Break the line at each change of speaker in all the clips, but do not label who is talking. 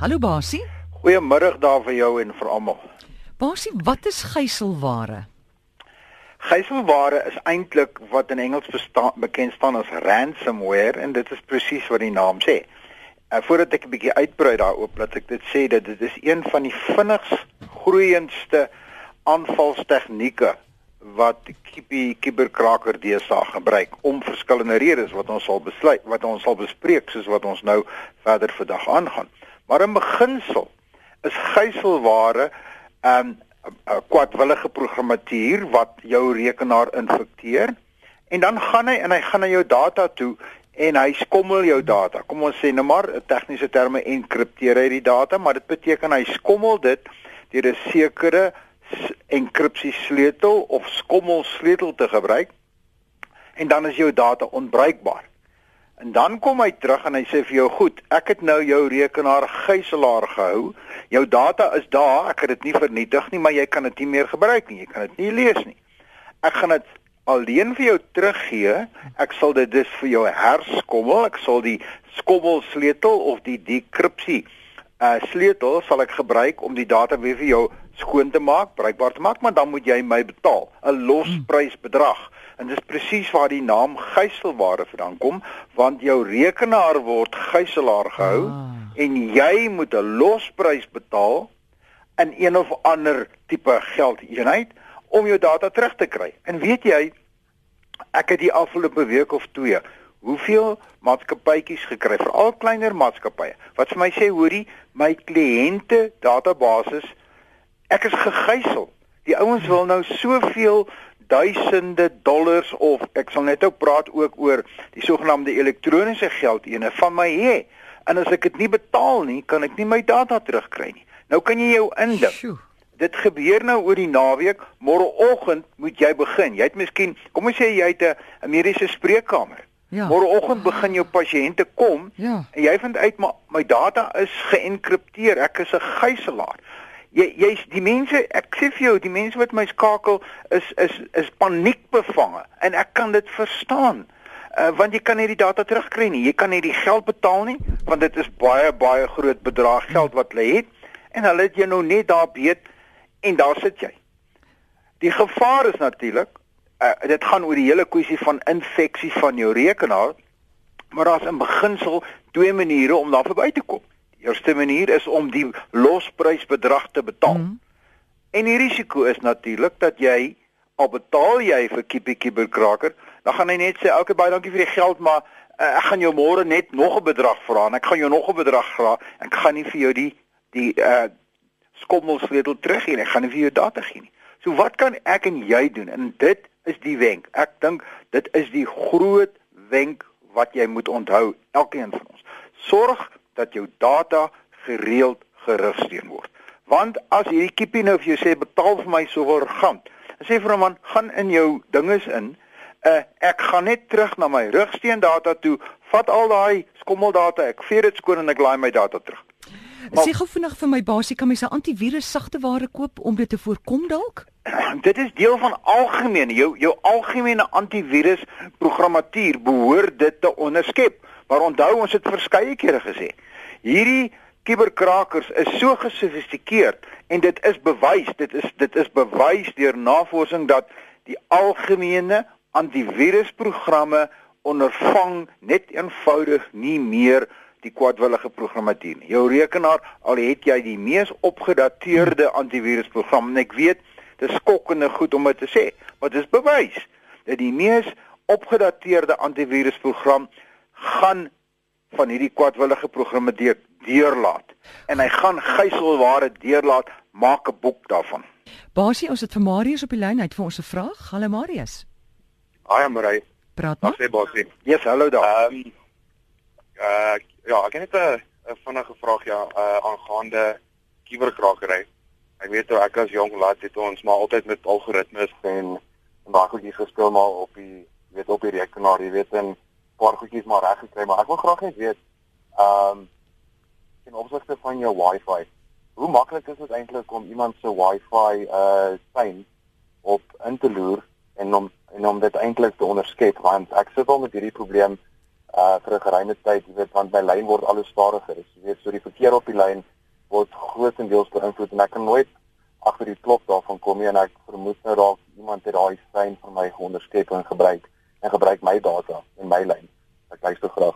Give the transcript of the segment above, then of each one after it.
Hallo Basie.
Goeiemiddag daar vir jou en vir almal.
Basie, wat is gijselware?
Gijselware is eintlik wat in Engels bestaan, bekend staan as ransomware en dit is presies wat die naam sê. Uh, voordat ek 'n bietjie uitbrei daaroop, laat ek dit sê dat dit is een van die vinnigs groeiendste aanvalstegnieke wat die kiberkraker DSA gebruik om verskillende redes wat ons sal besluit wat ons sal bespreek soos wat ons nou verder vandag aangaan. Maar in beginsel is gijselware 'n um, 'n kwadwillige programmatuur wat jou rekenaar infekteer en dan gaan hy en hy gaan na jou data toe en hy skommel jou data. Kom ons sê nou maar 'n tegniese terme enkripteer hy die data, maar dit beteken hy skommel dit deur 'n sekere enkripsie sleutel of skommel sleutel te gebruik en dan is jou data onbruikbaar. En dan kom hy terug en hy sê vir jou, "Goed, ek het nou jou rekenaar gijslaar gehou. Jou data is daar. Ek het dit nie vernietig nie, maar jy kan dit nie meer gebruik nie. Jy kan dit nie lees nie. Ek gaan dit alleen vir jou teruggee. Ek sal dit dus vir jou herskommel. Ek sal die skommel sleutel of die dekripsie uh sleutel sal ek gebruik om die data weer vir jou skoon te maak, bruikbaar te maak, maar dan moet jy my betaal 'n losprysbedrag. En dis presies waar die naam gijselware vandaan kom, want jou rekenaar word gijslaar gehou ah. en jy moet 'n losprys betaal in een of ander tipe geldeenheid om jou data terug te kry. En weet jy, ek het die afgelope week of twee hoeveel maatskappytjies gekry, veral kleiner maatskappye, wat vir my sê, hoorie, my kliënte database ek is gegijsel. Die ouens wil nou soveel duisende dollars of ek sal net ook praat ook oor die sogenaamde elektroniese geld ene van my hê. En as ek dit nie betaal nie, kan ek nie my data terugkry nie. Nou kan jy jou indink. Dit gebeur nou oor die naweek, môreoggend moet jy begin. Jy het miskien, kom ons sê jy het 'n mediese spreekkamer. Ja. Môreoggend begin jou pasiënte kom ja. en jy vind uit maar my data is geënkripteer. Ek is 'n gijslaer jy jy's die mense ek sê vir jou die mense wat my skakel is is is paniekbevange. En ek kan dit verstaan uh, want jy kan nie die data terugkry nie. Jy kan nie die geld betaal nie want dit is baie baie groot bedrag geld wat hulle het. En hulle het jou nou net daar weet en daar sit jy. Die gevaar is natuurlik uh, dit gaan oor die hele kwessie van infeksie van jou rekenaar maar daar's in beginsel twee maniere om daar verby te kom eerste manier is om die losprysbedrag te betaal. Mm. En die risiko is natuurlik dat jy al betaal jy vir Kippie Kiberkraker, dan gaan hy net sê, "Oké, baie dankie vir die geld, maar uh, ek gaan jou môre net nog 'n bedrag vra en ek gaan jou nog 'n bedrag vra. Ek gaan nie vir jou die die uh skommelsleutel terug gee nie. Ek gaan nie vir jou data gee nie." So wat kan ek en jy doen? En dit is die wenk. Ek dink dit is die groot wenk wat jy moet onthou, elkeen van ons. Sorg dat jou data gereeld gerigsteen word. Want as hierdie kiepie nou vir jou sê betaal vir my soveel rand, dan sê vir 'n man gaan in jou dinges in, uh, ek gaan net terug na my rigsteen data toe, vat al daai skommeldata, ek vee dit skoon en ek laai my data terug.
Sê gou vinnig vir my basie kan mens 'n antivirus sagteware koop om dit te voorkom dalk?
Dit is deel van algemene jou jou algemene antivirus programmatuur behoort dit te onderskep. Maar onthou ons het verskeie kere gesê, hierdie kiberkrakers is so gesofistikeerd en dit is bewys, dit is dit is bewys deur navorsing dat die algemene antivirusprogramme ondervang net eenvoudig nie meer die kwadwillige programmatuur nie. Jou rekenaar al het jy die mees opgedateerde antivirusprogram en ek weet dis skokkende goed om dit te sê, maar dit is bewys dat die mees opgedateerde antivirusprogram gaan van hierdie kwadwillige programme deur deurlaat en hy gaan gijselware deurlaat maak 'n boek daarvan.
Basie, ons het vir Marius op die lyn uit vir ons 'n vraag. Hallo Marius.
Haai Marie.
Praat maar.
Sê Basie.
Yes, hallo daar.
Ehm um, uh ja, ek het 'n 'n vinnige vraag ja, uh aangaande kuberkrakery. Ek weet hoe ek as jong laat het ons maar altyd met algoritmes en en daai goedjies gespeel maar op die weet op die rekenaar, jy weet en paar goedjies maar reg gekry, maar ek wil graag net weet ehm um, in opsigte van jou wifi, hoe maklik is dit eintlik om iemand se wifi uh sein op in te loer en om en om dit eintlik te onderskep want ek sit al met hierdie probleem uh vir 'n geruime tyd, jy weet, want my lyn word al hoe stadiger. Jy weet, so die verkeer op die lyn word grootendeels beïnvloed en ek kan nooit agter die klok daarvan kom nie en ek vermoed nou dalk iemand het daai sein van my onderskep en gebruik en gebruik my data in my lyn. Ek luister graag.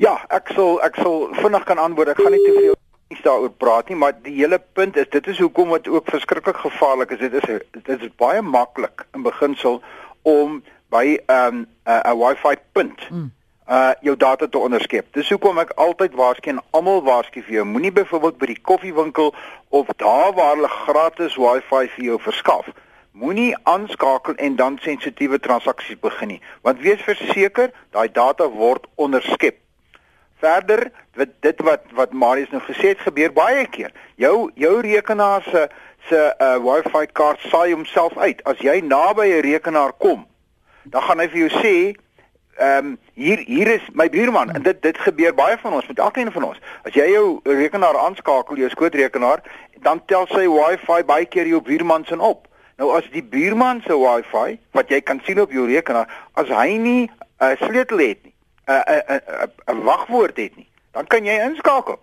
Ja, ek sal ek sal vinnig kan antwoord. Ek gaan nie te veel iets daaroor praat nie, maar die hele punt is dit is hoekom dit ook verskriklik gevaarlik is. Dit is dit is baie maklik in beginsel om by 'n um, 'n Wi-Fi punt mm. uh jou data te onderskep. Dis hoekom ek altyd waarsku en almal waarsku vir jou, moenie byvoorbeeld by die koffiewinkel of daar waar hulle gratis Wi-Fi vir jou verskaf Moenie aanskakel en dan sensitiewe transaksies begin nie, want wees verseker daai data word onderskep. Verder, wat dit wat wat Marius nou gesê het gebeur baie keer. Jou jou rekenaar se se uh, Wi-Fi kaart saai homself uit. As jy naby 'n rekenaar kom, dan gaan hy vir jou sê, ehm um, hier hier is my buurman en dit dit gebeur baie van ons met elkeen van ons. As jy jou rekenaar aanskakel, jou skootrekenaar, dan tel sy Wi-Fi baie keer jou buurman se op. Nou as die buurman se Wi-Fi wat jy kan sien op jou rekenaar, as hy nie 'n uh, sleutel het nie, 'n uh, 'n uh, 'n uh, uh, wagwoord het nie, dan kan jy inskakel.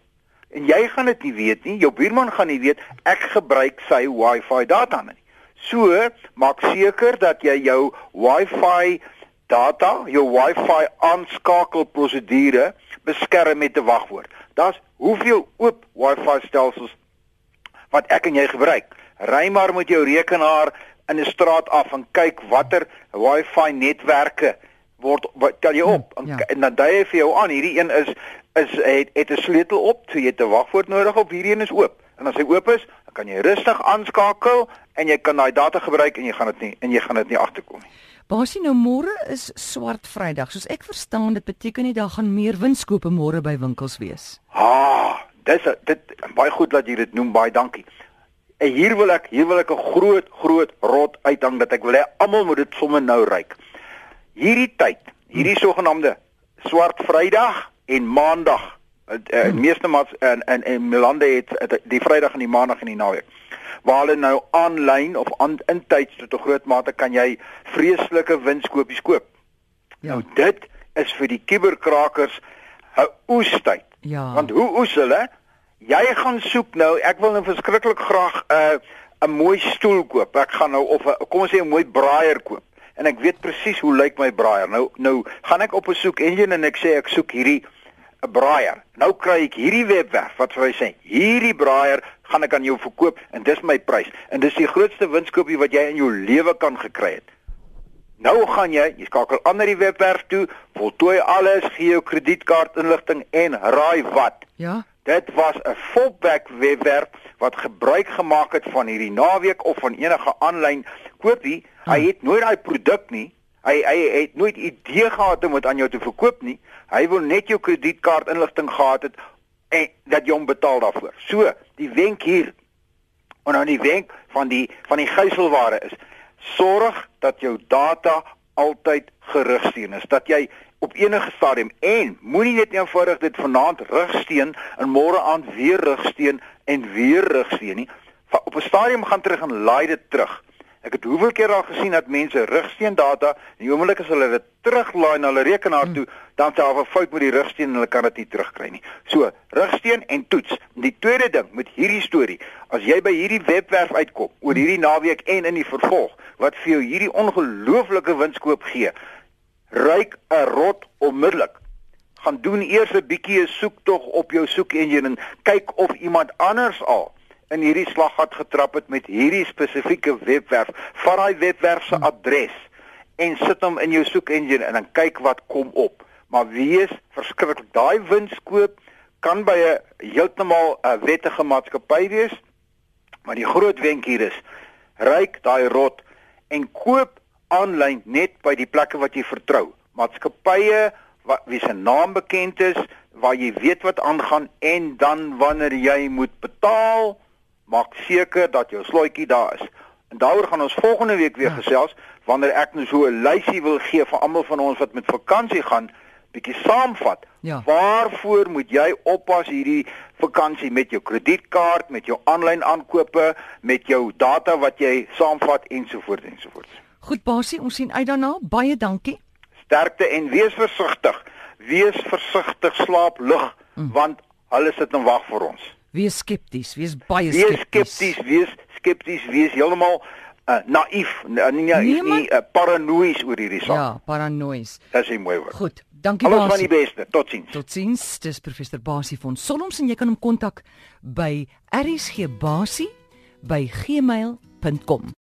En jy gaan dit nie weet nie, jou buurman gaan nie weet ek gebruik sy Wi-Fi data nie. So, maak seker dat jy jou Wi-Fi data, jou Wi-Fi aanskakel prosedure beskerm met 'n wagwoord. Daar's hoeveel oop Wi-Fi stelsels wat ek en jy gebruik ry maar met jou rekenaar in 'n straat af en kyk watter Wi-Fi netwerke word wat tel jy op. En, ja. en dan dui hy vir jou aan hierdie een is is het het 'n sleutel op so jy het 'n wagwoord nodig op hierdie een is oop. En as hy oop is dan kan jy rustig aanskakel en jy kan daai data gebruik en jy gaan dit nie en jy gaan dit nie agterkom nie.
Basie nou môre is swart Vrydag. Soos ek verstaan dit beteken nie daar gaan meer winskoope môre by winkels wees.
Ha dis dit baie goed dat jy dit noem baie dankie En hier wil ek hier wil ek 'n groot groot rot uithang dat ek wil hê almal moet dit sommer nou ryk. Hierdie tyd, hierdie hmm. sogenaamde swart Vrydag en Maandag. Uh, hmm. meeste mats in in in Melande het die Vrydag en die Maandag in die naweek. Waar hulle nou aanlyn of aan in tyds tot 'n groot mate kan jy vreeslike winskoopies koop. Ja. Nou dit is vir die kuberkrakers 'n oestyd. Ja. Want hoe oes hulle? Jy gaan soek nou, ek wil nou verskriklik graag 'n uh, 'n mooi stoel koop. Ek gaan nou of a, kom ons sê 'n mooi braaier koop. En ek weet presies hoe lyk my braaier. Nou nou gaan ek op 'n soek engine en ek sê ek soek hierdie 'n braaier. Nou kry ek hierdie webwerf wat vir my sê, hierdie braaier gaan ek aan jou verkoop en dis my prys. En dis die grootste winskoopie wat jy in jou lewe kan gekry het. Nou gaan jy, jy skakel aan na die webwerf toe, voltooi alles, gee jou kredietkaartinligting en raai wat?
Ja.
Dit was 'n volbek webwerf wat gebruik gemaak het van hierdie naweek of van enige aanlyn koopie. Hy het nooit daai produk nie. Hy hy het nooit idee gehad om dit aan jou te verkoop nie. Hy wil net jou kredietkaart inligting gehad het en dat jy hom betaal daarvoor. So, die wenk hier en nou die wenk van die van die gijselware is: sorg dat jou data altyd gerigsteen is. Dat jy op enige stadium en moenie net eenvoudig dit vanaand rugsteen en môre aand weer rugsteen en weer rugsteen nie. Op 'n stadium gaan terug en laai dit terug. Ek het hoeveel keer al gesien dat mense rugsteen data en die oomblik as hulle dit teruglaai na hulle rekenaar toe, dan sê hulle 'n fout met die rugsteen en hulle kan dit nie terugkry nie. So, rugsteen en toets. Die tweede ding met hierdie storie, as jy by hierdie webwerf uitkom oor hierdie naweek en in die vervolg wat vir jou hierdie ongelooflike winskoop gee, ryk 'n rot onmiddellik. Gaan doen eers 'n bietjie 'n soektog op jou soekengine en kyk of iemand anders al in hierdie slaggat getrap het met hierdie spesifieke webwerf. Vat daai webwerf se adres en sit hom in jou soekengine en dan kyk wat kom op. Maar wees verskriklik. Daai winskoop kan by 'n heeltemal 'n wettige maatskappy wees. Maar die groot wenk hier is: ryk daai rot en koop aanlyn net by die plekke wat jy vertrou. Maatskappye wat wie se naam bekend is, waar jy weet wat aangaan en dan wanneer jy moet betaal, maak seker dat jou slotjie daar is. En daaroor gaan ons volgende week weer ja. gesels wanneer ek nou so 'n lysie wil gee vir almal van ons wat met vakansie gaan bietjie saamvat. Ja. Waarvoor moet jy oppas hierdie vakansie met jou kredietkaart, met jou aanlyn aankope, met jou data wat jy saamvat ensovoorts ensovoorts.
Goed Basie, ons sien uit daarna. Baie dankie.
Sterkte en wees versigtig. Wees versigtig, slaap lig mm. want hulle sit en wag vir ons.
Wees skepties, wees baie
Wees
skepties.
skepties, wees skepties, wees heeltemal uh, naïef, nee, nee,
Nee, man.
nie uh, paranoïes oor hierdie saak.
Ja, paranoïes.
Dis 'n mooi woord.
Goed, dankie
Alles van
Basie.
die beste. Totsiens.
Totsiens, dis professor Basie van Solms en jy kan hom kontak by rsgbasie by gmail.com.